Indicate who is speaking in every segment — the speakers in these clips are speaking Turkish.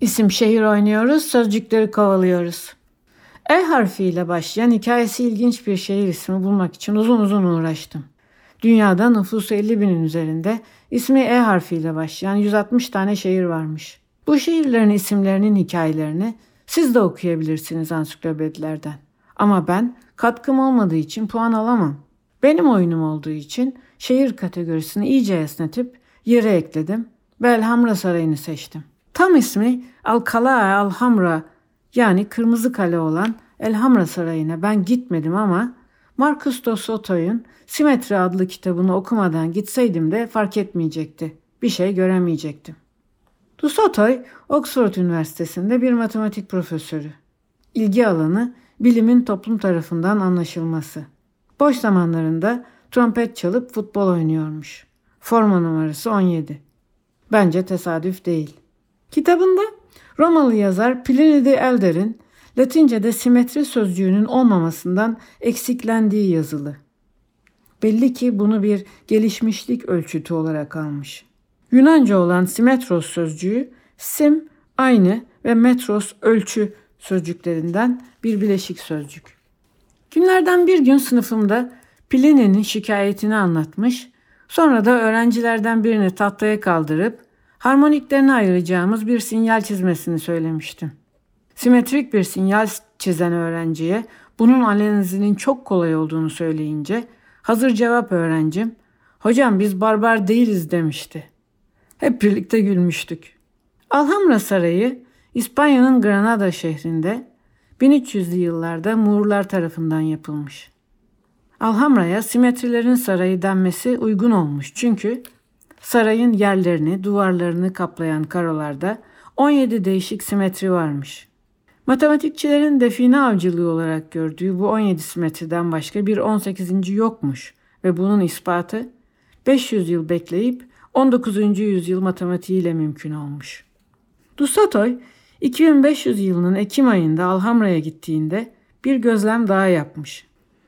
Speaker 1: İsim şehir oynuyoruz, sözcükleri kovalıyoruz. E harfiyle başlayan hikayesi ilginç bir şehir ismi bulmak için uzun uzun uğraştım. Dünyada nüfusu 50 binin üzerinde ismi E harfiyle başlayan 160 tane şehir varmış. Bu şehirlerin isimlerinin hikayelerini siz de okuyabilirsiniz ansiklopedilerden. Ama ben katkım olmadığı için puan alamam. Benim oyunum olduğu için şehir kategorisini iyice esnetip yere ekledim ve Elhamra Sarayı'nı seçtim. Tam ismi Alcalá Alhambra yani Kırmızı Kale olan Elhamra Sarayı'na ben gitmedim ama Marcus de Soto'nun Simetri adlı kitabını okumadan gitseydim de fark etmeyecekti. Bir şey göremeyecektim. Du Sotoy, Oxford Üniversitesi'nde bir matematik profesörü. İlgi alanı bilimin toplum tarafından anlaşılması. Boş zamanlarında trompet çalıp futbol oynuyormuş. Forma numarası 17. Bence tesadüf değil. Kitabında Romalı yazar Pliny the Elder'in Latince'de simetri sözcüğünün olmamasından eksiklendiği yazılı. Belli ki bunu bir gelişmişlik ölçütü olarak almış. Yunanca olan simetros sözcüğü sim aynı ve metros ölçü sözcüklerinden bir bileşik sözcük. Günlerden bir gün sınıfımda Pliny'nin şikayetini anlatmış, sonra da öğrencilerden birini tahtaya kaldırıp harmoniklerini ayıracağımız bir sinyal çizmesini söylemiştim. Simetrik bir sinyal çizen öğrenciye bunun analizinin çok kolay olduğunu söyleyince hazır cevap öğrencim hocam biz barbar değiliz demişti. Hep birlikte gülmüştük. Alhambra Sarayı İspanya'nın Granada şehrinde 1300'lü yıllarda Moorlar tarafından yapılmış. Alhamra'ya simetrilerin sarayı denmesi uygun olmuş çünkü sarayın yerlerini, duvarlarını kaplayan karolarda 17 değişik simetri varmış. Matematikçilerin define avcılığı olarak gördüğü bu 17 simetriden başka bir 18. yokmuş ve bunun ispatı 500 yıl bekleyip 19. yüzyıl matematiğiyle mümkün olmuş. Dusatoy 2500 yılının Ekim ayında Alhamra'ya gittiğinde bir gözlem daha yapmış.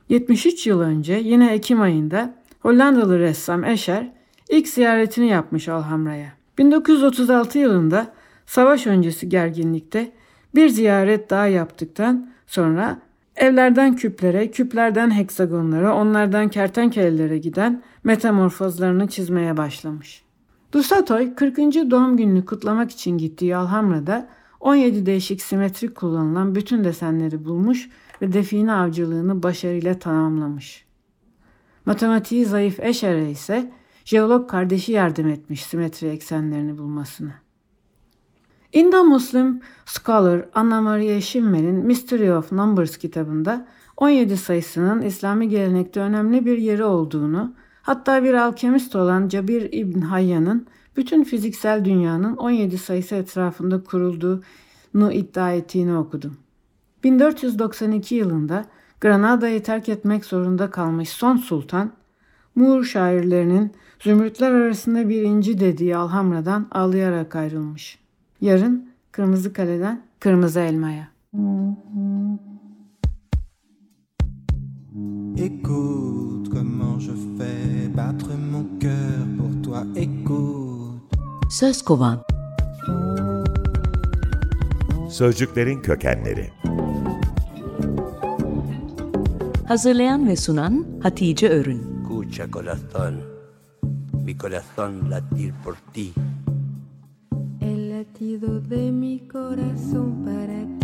Speaker 1: 73 yıl önce yine Ekim ayında Hollandalı ressam Escher ilk ziyaretini yapmış Alhamra'ya. 1936 yılında savaş öncesi gerginlikte bir ziyaret daha yaptıktan sonra evlerden küplere, küplerden heksagonlara, onlardan kertenkelelere giden metamorfozlarını çizmeye başlamış. Dusatoy 40. doğum gününü kutlamak için gittiği Alhamra'da 17 değişik simetrik kullanılan bütün desenleri bulmuş ve define avcılığını başarıyla tamamlamış. Matematiği zayıf Escher'e ise jeolog kardeşi yardım etmiş simetri eksenlerini bulmasına. Indo-Muslim scholar Anna Maria Schimmel'in Mystery of Numbers kitabında 17 sayısının İslami gelenekte önemli bir yeri olduğunu, hatta bir alkemist olan Cabir İbn Hayyan'ın bütün fiziksel dünyanın 17 sayısı etrafında kurulduğunu iddia ettiğini okudum. 1492 yılında Granada'yı terk etmek zorunda kalmış son sultan, Moor şairlerinin zümrütler arasında bir inci dediği Alhamra'dan ağlayarak ayrılmış. Yarın Kırmızı Kale'den Kırmızı Elma'ya.
Speaker 2: Écoute comment je fais battre mon cœur pour toi. Écoute.
Speaker 3: Söz kovan.
Speaker 4: Sözcüklerin kökenleri.
Speaker 3: Hazırlayan ve sunan Hatice Örün.
Speaker 5: Escucha corazón, mi corazón latir por ti.
Speaker 6: El latido de mi corazón para ti.